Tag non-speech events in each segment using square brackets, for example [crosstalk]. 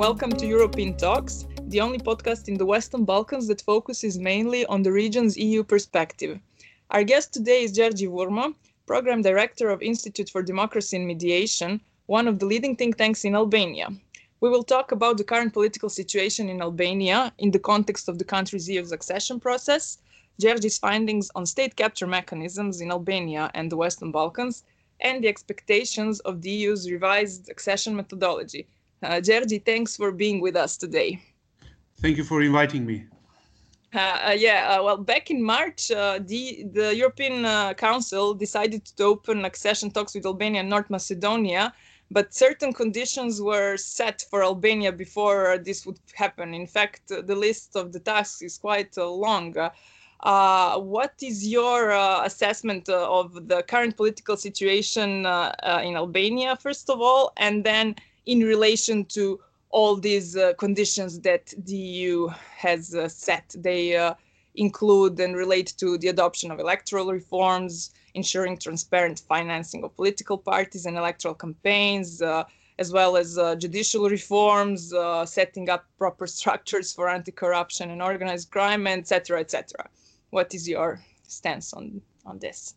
Welcome to European Talks, the only podcast in the Western Balkans that focuses mainly on the region's EU perspective. Our guest today is Gjergji Vurmo, Program Director of Institute for Democracy and Mediation, one of the leading think tanks in Albania. We will talk about the current political situation in Albania in the context of the country's EU accession process, Gjergji's findings on state capture mechanisms in Albania and the Western Balkans, and the expectations of the EU's revised accession methodology. Uh, thanks for being with us today. Thank you for inviting me. Uh, uh, yeah, uh, well, back in March, uh, the, the European uh, Council decided to open accession talks with Albania and North Macedonia, but certain conditions were set for Albania before this would happen. In fact, the list of the tasks is quite long. what is your assessment of the current political situation in Albania, first of all, and then in relation to all these uh, conditions that the EU has uh, set. They uh, include and relate to the adoption of electoral reforms, ensuring transparent financing of political parties and electoral campaigns, uh, as well as uh, judicial reforms, uh, setting up proper [laughs] structures for anti-corruption and organized crime, etc., etc. What is your stance on on this?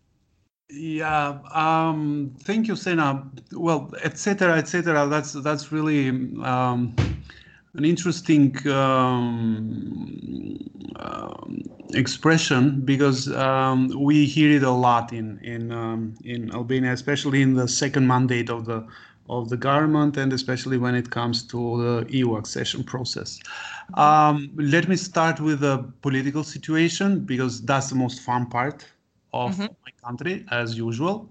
Yeah, um, thank you, Sena. Well, etc., etc. That's that's really um, an interesting um, uh, expression because um, we hear it a lot in in um, in Albania, especially in the second mandate of the of the government, and especially when it comes to the EU accession process. Um, let me start with the political situation because that's the most fun part of mm-hmm. my country as usual.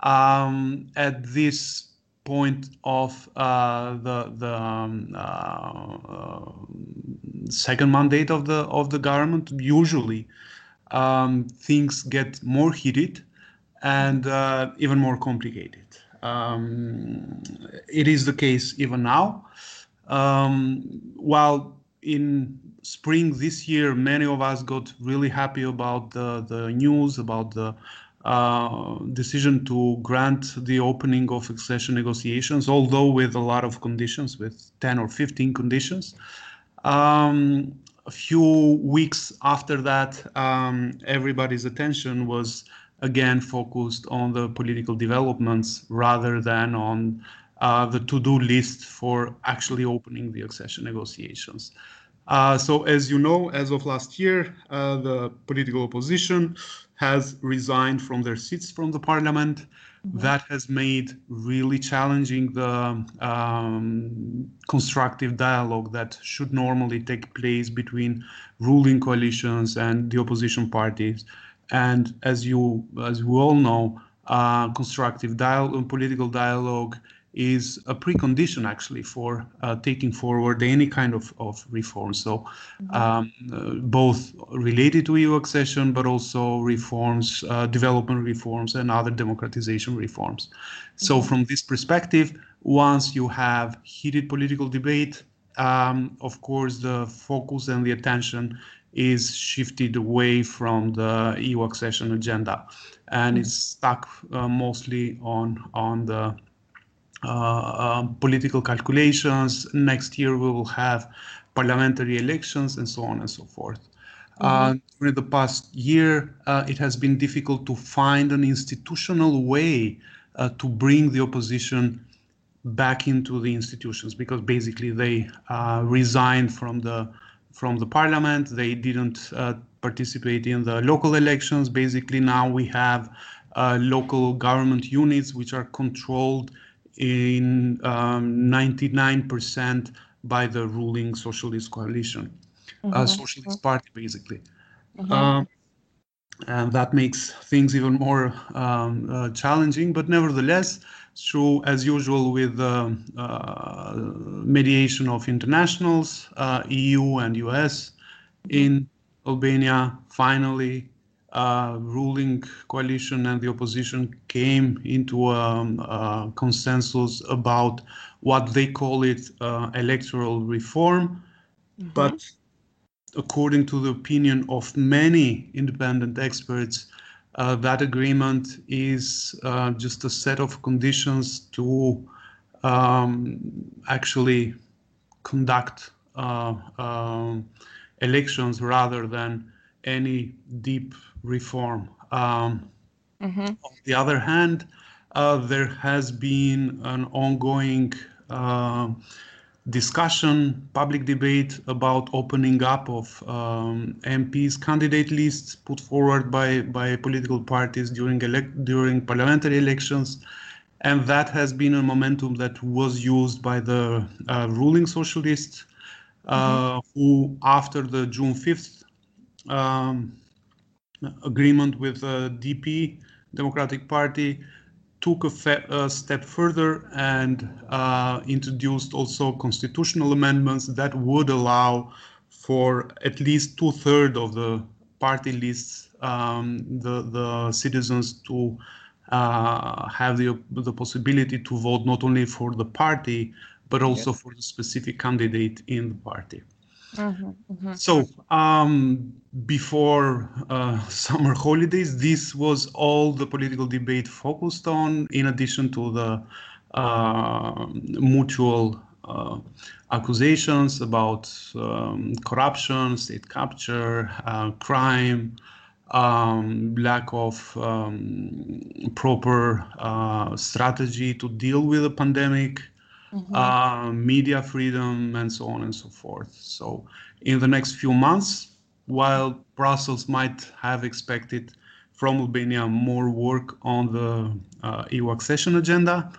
Um, at this point of uh, the the um, uh, second mandate of the of the government, usually um, things get more heated and uh, even more complicated. Um, it is the case even now. Um, while in spring this year, many of us got really happy about the, the news about the uh, decision to grant the opening of accession negotiations, although with a lot of conditions, with 10 or 15 conditions. Um, a few weeks after that, um, everybody's attention was again focused on the political developments rather than on uh, the to-do list for actually opening the accession negotiations. Uh, so as you know, as of last year, uh, the political opposition has resigned from their seats from the parliament. Mm-hmm. That has made really challenging the um, constructive dialogue that should normally take place between ruling coalitions and the opposition parties. And as you, as we all know, uh, constructive dialogue, political dialogue is a precondition actually for uh, taking forward any kind of, of reform. So mm-hmm. um, uh, both related to EU accession, but also reforms, uh, development reforms and other democratization reforms. So mm-hmm. from this perspective, once you have heated political debate, um, of course, the focus and the attention is shifted away from the EU accession agenda and mm-hmm. it's stuck uh, mostly on on the um, political calculations. Next year we will have parliamentary elections and so on and so forth. Mm-hmm. Uh, during the past year, uh, it has been difficult to find an institutional way uh, to bring the opposition back into the institutions because basically they uh, resigned from the from the parliament. They didn't uh, participate in the local elections. Basically, now we have local government units which are controlled in um, 99% by the ruling socialist coalition, mm-hmm. uh, socialist party, basically. Mm-hmm. Um, and that makes things even more um, uh, challenging. But nevertheless, through, as usual, with uh, uh mediation of internationals, uh, EU and US in Albania, finally uh, ruling coalition and the opposition came into a, a consensus about what they call it uh, electoral reform. Mm-hmm. But according to the opinion of many independent experts, uh, that agreement is uh, just a set of conditions to um, actually conduct um, elections rather than any deep reform. Um, mm-hmm. On the other hand, uh, there has been an ongoing uh, discussion, public debate about opening up of um, MPs candidate lists put forward by by political parties during elect during parliamentary elections, and that has been a momentum that was used by the uh, ruling socialists, uh, mm-hmm. who after the June fifth um, agreement with the DP Democratic Party took a, a step further and uh, introduced also constitutional amendments that would allow for at least two thirds of the party lists um, the the citizens to uh, have the the possibility to vote not only for the party but also yes. for the specific candidate in the party. Mm-hmm, mm-hmm. So um, before uh, [laughs] summer holidays, this was all the political debate focused on, in addition to the uh, mutual uh, accusations about um, corruption, state capture, uh, crime, um, lack of um, proper uh, strategy to deal with the pandemic mm-hmm. uh, media freedom, and so on and so forth. So, in the next few months, while Brussels might have expected from Albania more work on the uh, EU accession agenda,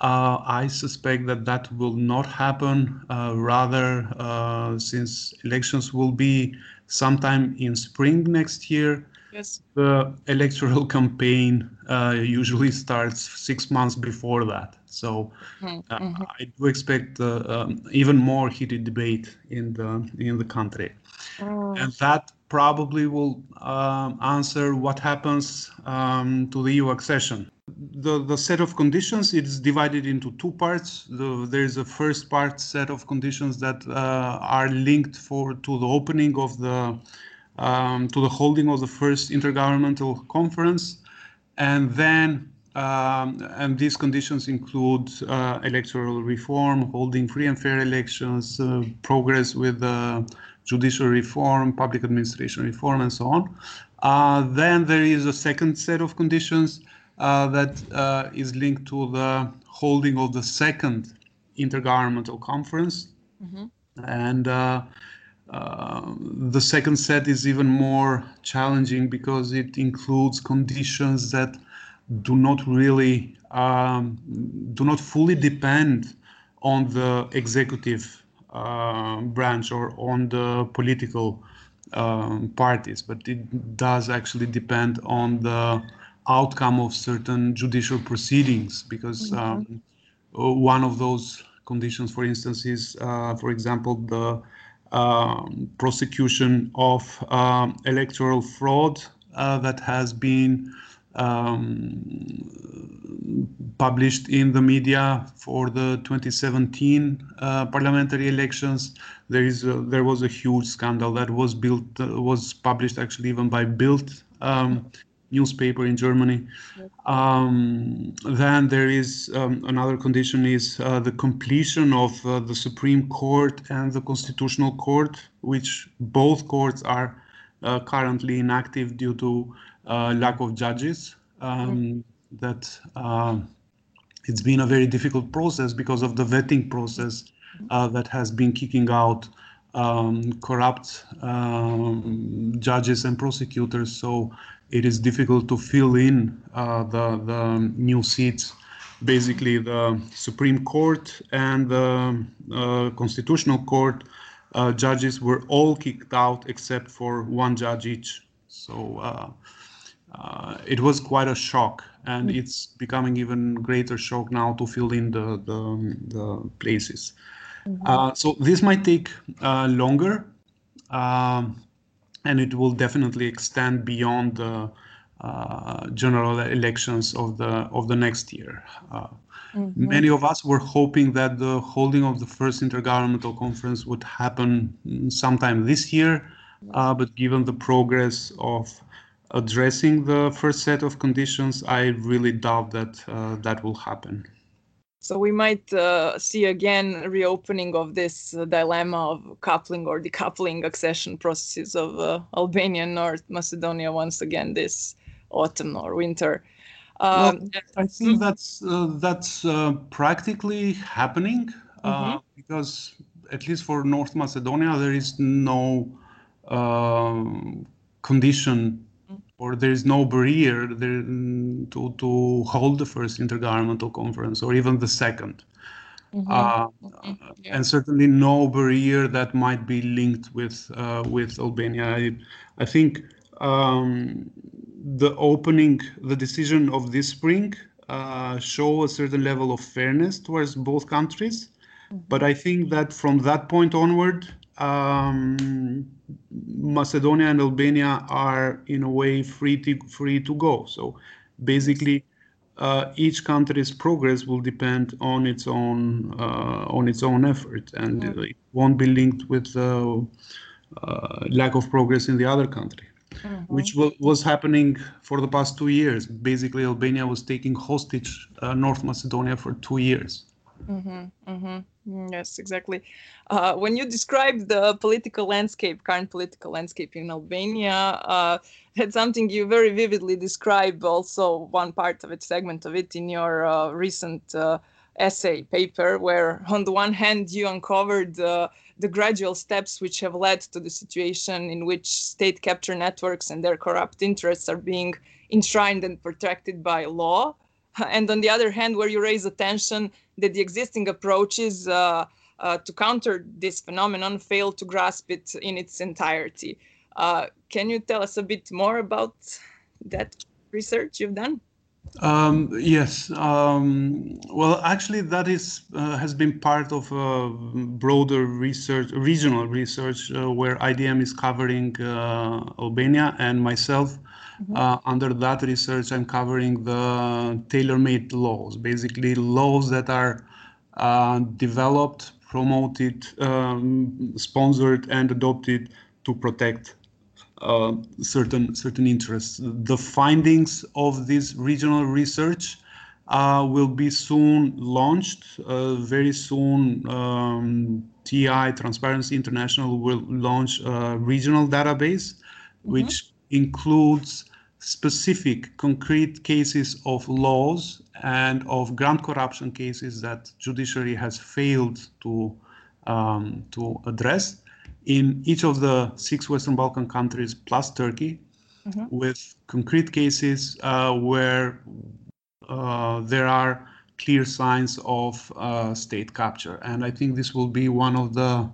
uh, I suspect that that will not happen. Uh, rather, uh, since elections will be sometime in spring next year, yes. the electoral [laughs] campaign uh, usually starts six months before that. So mm-hmm. uh, mm-hmm. I do expect uh, um, even more heated debate in the in the country, oh. and that probably will um, answer what happens um, to the EU accession. The, the set of conditions is divided into two parts. The, there is a first part set of conditions that uh, are linked for to the opening of the um, to the holding of the first intergovernmental conference, and then um, and these conditions include uh, electoral reform, holding free and fair elections, uh, progress with uh, judicial reform, public administration reform, and so on. Uh, then there is a second set of conditions uh, that uh, is linked to the holding of the second intergovernmental conference. Mm-hmm. And the second set is even more challenging because it includes conditions that do not really um, do not fully depend on the executive uh, branch or on the political um, parties, but it does actually depend on the outcome of certain judicial proceedings because mm-hmm. um, one of those conditions, for instance, is, uh, for example, the um, prosecution of um, electoral fraud uh, that has been um, published in the media for the 2017 uh, parliamentary elections. There is a, there was a huge scandal that was built uh, was published actually even by Bild um, newspaper in Germany. Um, then there is um, another condition is uh, the completion of uh, the Supreme Court and the Constitutional Court, which both courts are uh, currently inactive due to uh, lack of judges. Um, that uh, it's been a very difficult process because of the vetting process uh, that has been kicking out um, corrupt um, judges and prosecutors. So it is difficult to fill in uh, the, the new seats. Basically, the Supreme Court and the uh, Constitutional Court uh, judges were all kicked out except for one judge each. So uh, uh, it was quite a shock, and mm. it's becoming even greater shock now to fill in the the, the places. Uh, so this might take uh, longer, um, and it will definitely extend beyond the uh, general elections of the of the next year. Uh, mm-hmm. Many of us were hoping that the holding of the first intergovernmental conference would happen sometime this year, uh, but given the progress of addressing the first set of conditions, I really doubt that uh, that will happen. So we might uh, see again a reopening of this uh, dilemma of coupling or decoupling accession processes of uh, Albania and North Macedonia once again this autumn or winter. Um, well, I think that's uh, that's uh, practically happening uh, mm-hmm. because at least for North Macedonia there is no um, condition or there is no barrier there to, to hold the first intergovernmental conference or even the 2nd mm-hmm. uh, mm-hmm. yeah. and certainly no barrier that might be linked with uh, with Albania. I, I think um, the opening, the decision of this spring, uh, show a certain level of fairness towards both countries. Mm-hmm. But I think that from that point onward, um, Macedonia and Albania are in a way free to free to go. So basically, uh, each country's progress will depend on its own uh, on its own effort, and mm-hmm. it won't be linked with uh, uh lack of progress in the other country. Mm-hmm. Which was happening for the past two years. Basically, Albania was taking hostage uh, North Macedonia for two years. Mm-hmm, mm-hmm. Mm, yes, exactly. Uh, when you describe the political landscape, current political landscape in Albania, uh, [laughs] that's something you very vividly describe. Also, one part of it, segment of it, in your uh, recent uh, essay paper, where on the one hand you uncovered uh, the gradual steps which have led to the situation in which state capture networks and their corrupt interests are being enshrined and protected by law [laughs] and on the other hand, where you raise attention that the existing approaches uh, uh, to counter this phenomenon fail to grasp it in its entirety. Uh, can you tell us a bit more about that research you've done? Um, yes. Um, well, actually, that is uh, has been part of a broader research, regional research, uh, where IDM is covering uh, Albania and myself Mm-hmm. Uh, under that research, I'm covering the tailor-made laws, basically laws that are uh, developed, promoted, um, sponsored, and adopted to protect uh, certain certain interests. The findings of this regional research uh, will be soon launched. Uh, very soon, um, TI Transparency International will launch a regional database, mm-hmm. Includes specific concrete cases of laws and of grand corruption cases that judiciary has failed to um, to address in each of the six Western Balkan countries plus Turkey, mm-hmm. with concrete cases uh, where uh, there are clear signs of uh, state capture. And I think this will be one of the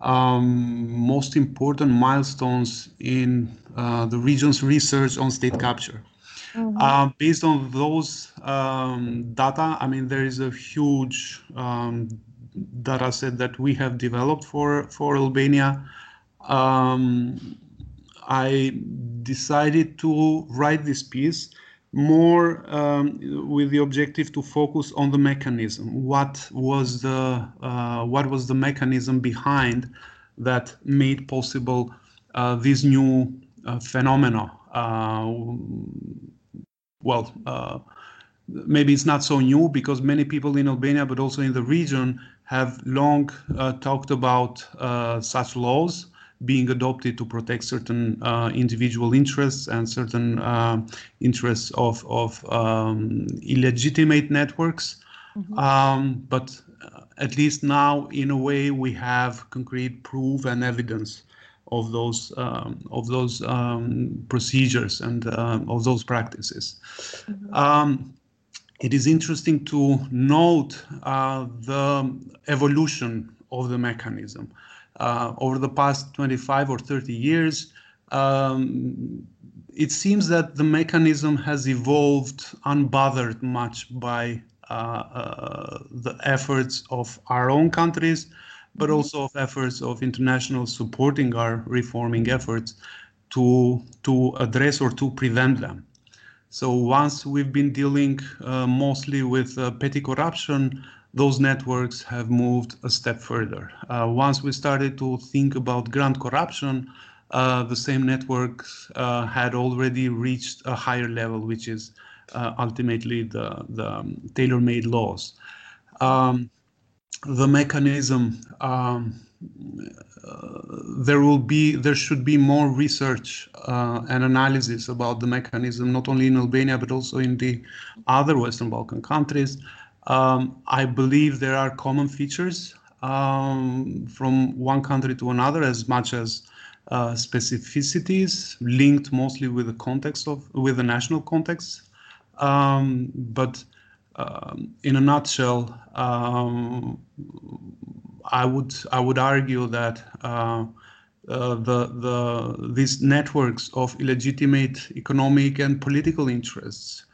um, most important milestones in uh, the region's research on state capture. Mm-hmm. Uh, based on those um, data, I mean, there is a huge um, data set that we have developed for, for Albania. Um, I decided to write this piece more um, with the objective to focus on the mechanism. What was the uh, what was the mechanism behind that made possible uh, this new uh, phenomena? Uh, well, uh, maybe it's not so new because many people in Albania, but also in the region, have long uh, talked about such laws being adopted to protect certain uh, individual interests and certain uh, interests of, of um, illegitimate networks. Mm-hmm. Um, but uh, at least now, in a way, we have concrete proof and evidence of those um, of those um, procedures and uh, of those practices. Mm-hmm. Um, it is interesting to note uh, the evolution of the mechanism uh, over the past 25 or 30 years, um, it seems that the mechanism has evolved unbothered much by uh, uh, the efforts of our own countries, but mm-hmm. also of efforts of international supporting our reforming efforts to to address or to prevent them. So once we've been dealing uh, mostly with uh, petty corruption, those networks have moved a step further. Uh, once we started to think about grand corruption, uh, the same networks uh, had already reached a higher level, which is uh, ultimately the, the um, tailor-made laws. Um, the mechanism um, there will be there should be more research uh, and analysis about the mechanism not only in Albania but also in the other Western Balkan countries. Um, I believe there are common features um, from one country to another as much as uh, specificities linked mostly with the context of with the national context. Um, but um, in a nutshell, um, I would I would argue that uh, uh, the the these networks of illegitimate economic and political interests.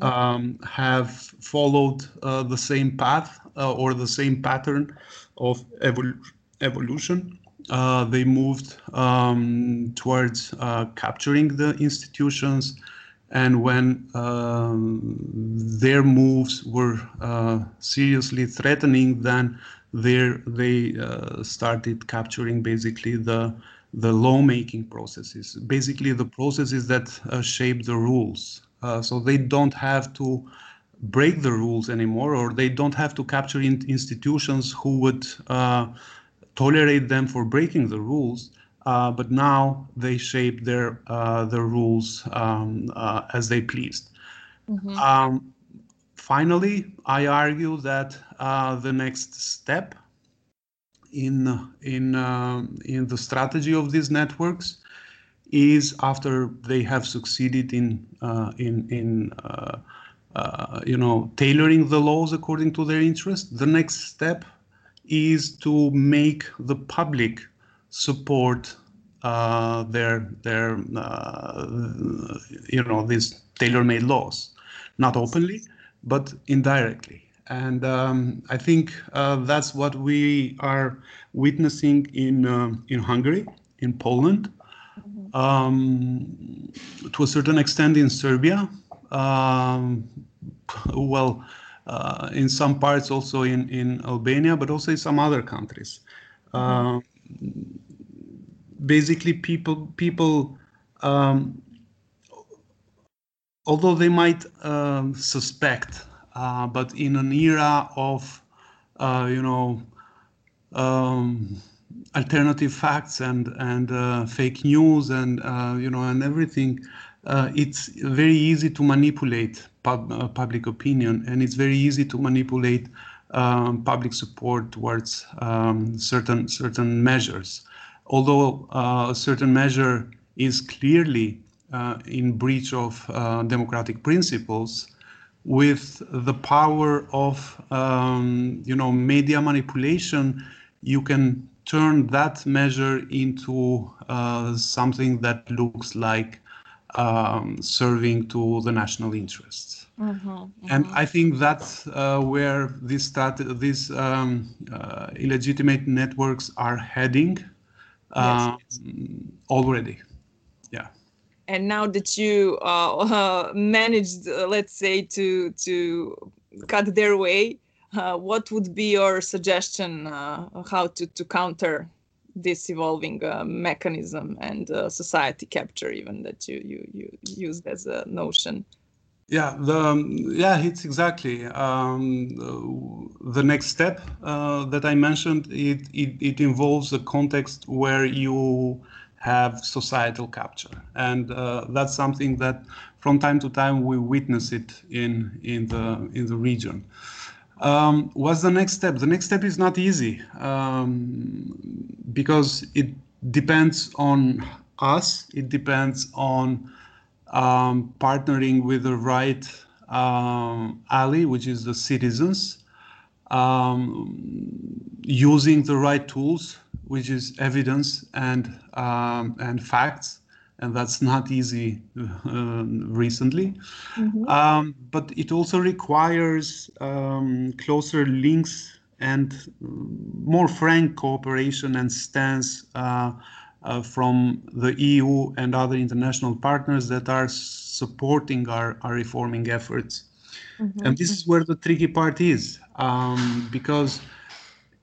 Um, have followed uh, the same path uh, or the same pattern of evol- evolution. Uh, they moved um, towards uh, capturing the institutions, and when um, their moves were seriously threatening, then there they uh, started capturing basically the the lawmaking processes, basically the processes that uh, shape the rules. Uh, so they don't have to break the rules anymore, or they don't have to capture in institutions who would uh, tolerate them for breaking the rules. Uh, but now they shape their uh, the rules um, as they pleased. Mm-hmm. Um, finally, I argue that uh, the next step in in uh, in the strategy of these networks is after they have succeeded in uh, in in uh, uh, you know tailoring the laws according to their interest. The next step is to make the public support uh, their their you know these tailor-made laws, not openly but indirectly. And um, I think uh, that's what we are witnessing in uh, in Hungary, in Poland. Um, to a certain extent in Serbia. Um, well, uh, in some parts also in, in Albania, but also in some other countries. Mm-hmm. Uh, basically, people people um, although they might um, suspect, uh, but in an era of, uh, you know, um, alternative facts and and uh, fake news and uh, you know and everything, uh, it's very easy to manipulate pub, public opinion and it's very easy to manipulate um, public support towards um, certain certain measures. Although a certain measure is clearly uh, in breach of uh, democratic principles with the power of um, you know media manipulation you can turn that measure into uh, something that looks like um, serving to the national interests mm-hmm, mm-hmm. and i think that's uh, where this start, these um, uh, illegitimate networks are heading yes, yes. Um, already yeah and now that you uh, uh, [laughs] managed, uh, let's say, to to cut their way, uh, what would be your suggestion uh, how to to counter this evolving uh, mechanism and society capture, even that you you you used as a notion? Yeah, the um, yeah, it's exactly um, the next step that I mentioned. It, it it involves a context where you have societal capture. And uh, that's something that from time to time we witness it in, in, the, in the region. Um, what's the next step? The next step is not easy um, because it depends on us, it depends on um, partnering with the right um, ally, which is the citizens, um, using the right tools which is evidence and um, and facts, and that's not easy uh, recently. Mm-hmm. Um, but it also requires um, closer links and more frank cooperation and stance uh, uh, from the EU and other international partners that are supporting our, our reforming efforts. Mm-hmm. And this is where the tricky part is, um, because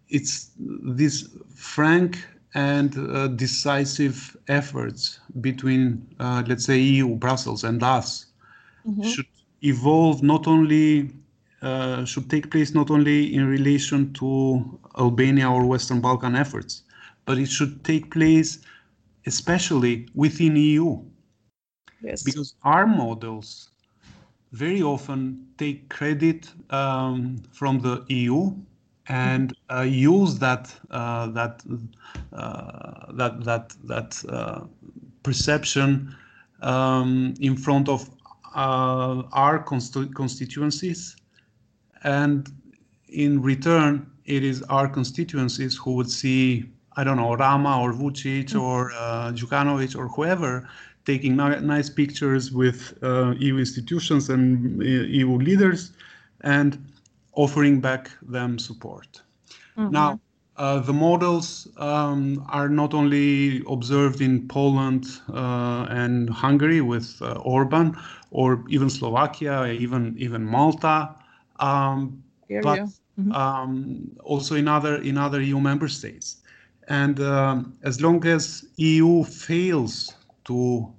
it's this frank and uh, decisive efforts between, uh, let's say, EU, Brussels, and us mm-hmm. should evolve not only uh, should take place not only in relation to Albania or Western Balkan efforts, but it should take place especially within EU. Yes. Because our models very often take credit um, from the EU and uh, use that uh, that uh, that that that uh, perception um, in front of uh, our const constituencies, and in return, it is our constituencies who would see I don't know Rama or Vucic mm. or uh, Djukanovic or whoever taking nice pictures with uh, EU institutions and EU leaders and offering back them support. Mm-hmm. Now, uh, the models um, are not only observed in Poland uh, and Hungary with uh, Orban, or even Slovakia, even even Malta, um, but mm-hmm. um, also in other in other EU member states. And um, as long as EU fails to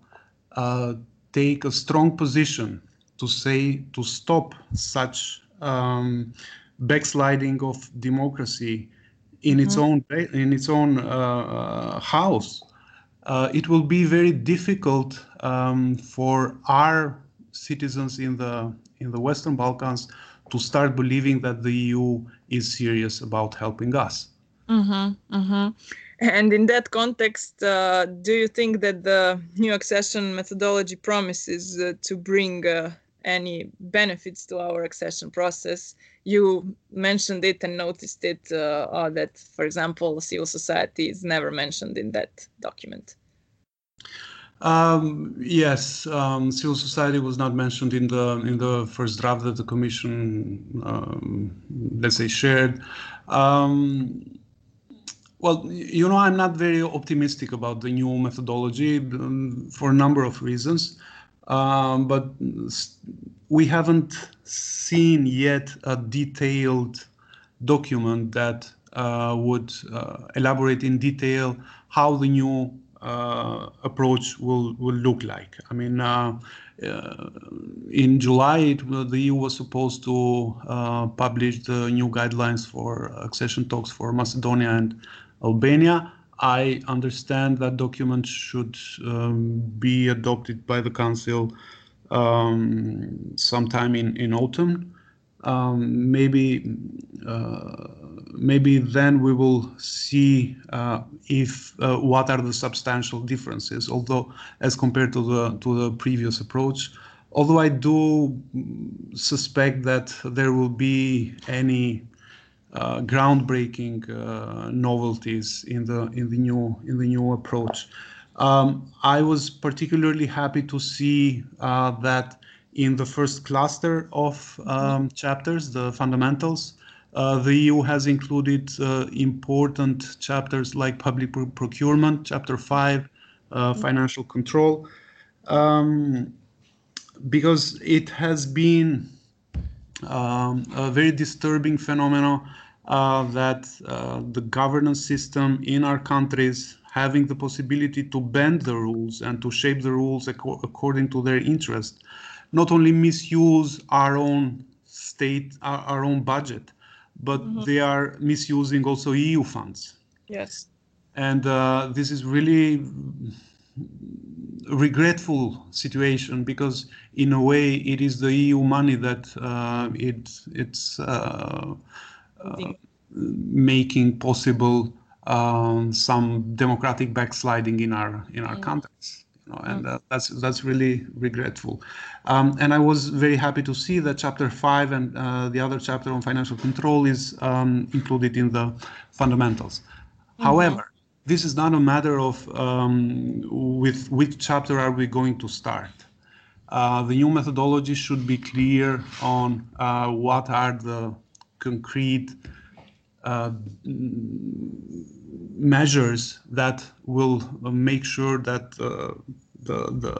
uh, take a strong position to say to stop such um, backsliding of democracy in mm-hmm. its own in its own uh, uh, house, uh, it will be very difficult um, for our citizens in the in the Western Balkans to start believing that the EU is serious about helping us. Mm-hmm, mm-hmm. And in that context, uh, do you think that the new accession methodology promises uh, to bring uh, any benefits to our accession process? You mentioned it and noticed it uh, uh, that, for example, civil society is never mentioned in that document. Um, yes, um, civil society was not mentioned in the in the first draft that the Commission, um, let's say, shared. Um, well, you know, I'm not very optimistic about the new methodology um, for a number of reasons, um, but we haven't seen yet a detailed document that uh, would uh, elaborate in detail how the new uh, approach will will look like. I mean, uh, uh, in July, it, the EU was supposed to uh, publish the new guidelines for accession talks for Macedonia and Albania. I understand that document should um, be adopted by the Council um, sometime in, in autumn. Um, maybe uh, maybe then we will see uh, if uh, what are the substantial differences. Although, as compared to the to the previous approach, although I do suspect that there will be any uh, groundbreaking uh, novelties in the in the new in the new approach. Um, I was particularly happy to see uh, that in the first cluster of um, chapters, the fundamentals, uh, the EU has included uh, important chapters like public procurement, chapter five, uh, financial control, um, because it has been um, a very disturbing phenomenon uh, that uh, the governance system in our countries having the possibility to bend the rules and to shape the rules ac according to their interest, not only misuse our own state, our, our own budget, but mm -hmm. they are misusing also EU funds. Yes. And uh, this is really regretful situation because in a way it is the EU money that uh, it it's uh, uh, making possible um, some democratic backsliding in our in our mm. context. You know, and mm. uh, that's that's really regretful. Um, and I was very happy to see that chapter five and uh, the other chapter on financial control is um, included in the fundamentals. Mm-hmm. However, this is not a matter of um, with which chapter are we going to start. Uh, the new methodology should be clear on uh, what are the concrete uh, measures that will make sure that uh, the, the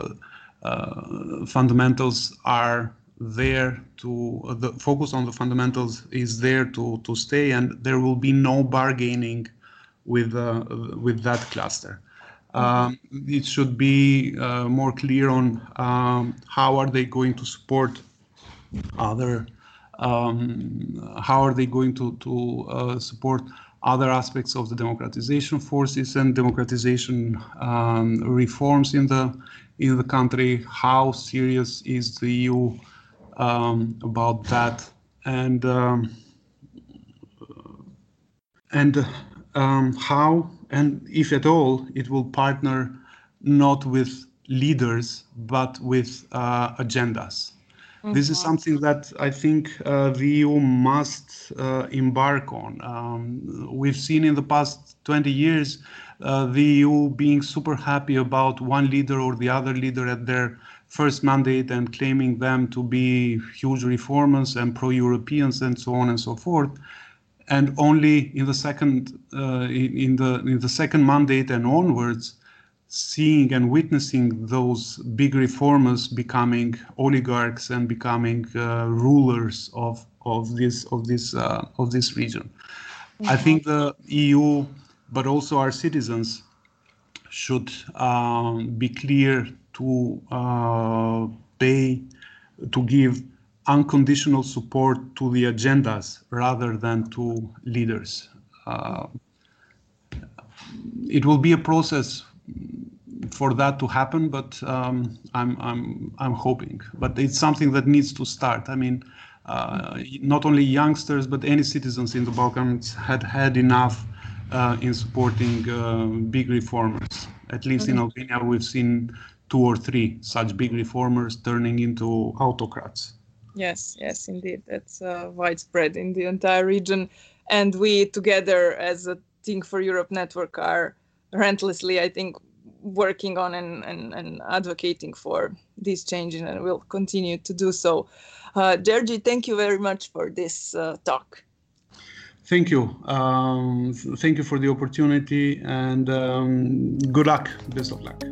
uh, fundamentals are there to the focus on the fundamentals is there to to stay and there will be no bargaining with uh, with that cluster um, it should be uh, more clear on um, how are they going to support other um, how are they going to to uh, support other aspects of the democratization forces and democratization um, reforms in the in the country? How serious is the EU um, about that? And um, and um, how and if at all it will partner not with leaders but with uh, agendas. Mm-hmm. This is mm-hmm. something that I think uh, the EU must uh, embark on. Um, we've seen in the past 20 years uh, the EU being super happy about one leader or the other leader at their first mandate and claiming them to be huge reformers and pro-Europeans and so on and so forth. And only in the second uh, in the in the second mandate and onwards, seeing and witnessing those big reformers becoming oligarchs and becoming uh, rulers of of this of this uh, of this region. Mm-hmm. I think the EU, but also our citizens, should um, be clear to uh, pay to give unconditional support to the agendas rather than to leaders. Uh, it will be a process for that to happen, but um, I'm, I'm, I'm hoping. But it's something that needs to start. I mean, uh, not only youngsters, but any citizens in the Balkans had had enough uh, in supporting uh, big reformers. At least in Albania, we've seen two or three such big reformers turning into autocrats. Yes, yes, indeed. That's uh, widespread in the entire region. And we together as a Think for Europe network are relentlessly, I think, working on and, and, and advocating for these changes and will continue to do so. Uh, Gjergji, thank you very much for this uh, talk. Thank you. Um, thank you for the opportunity and um, good luck. Best of luck.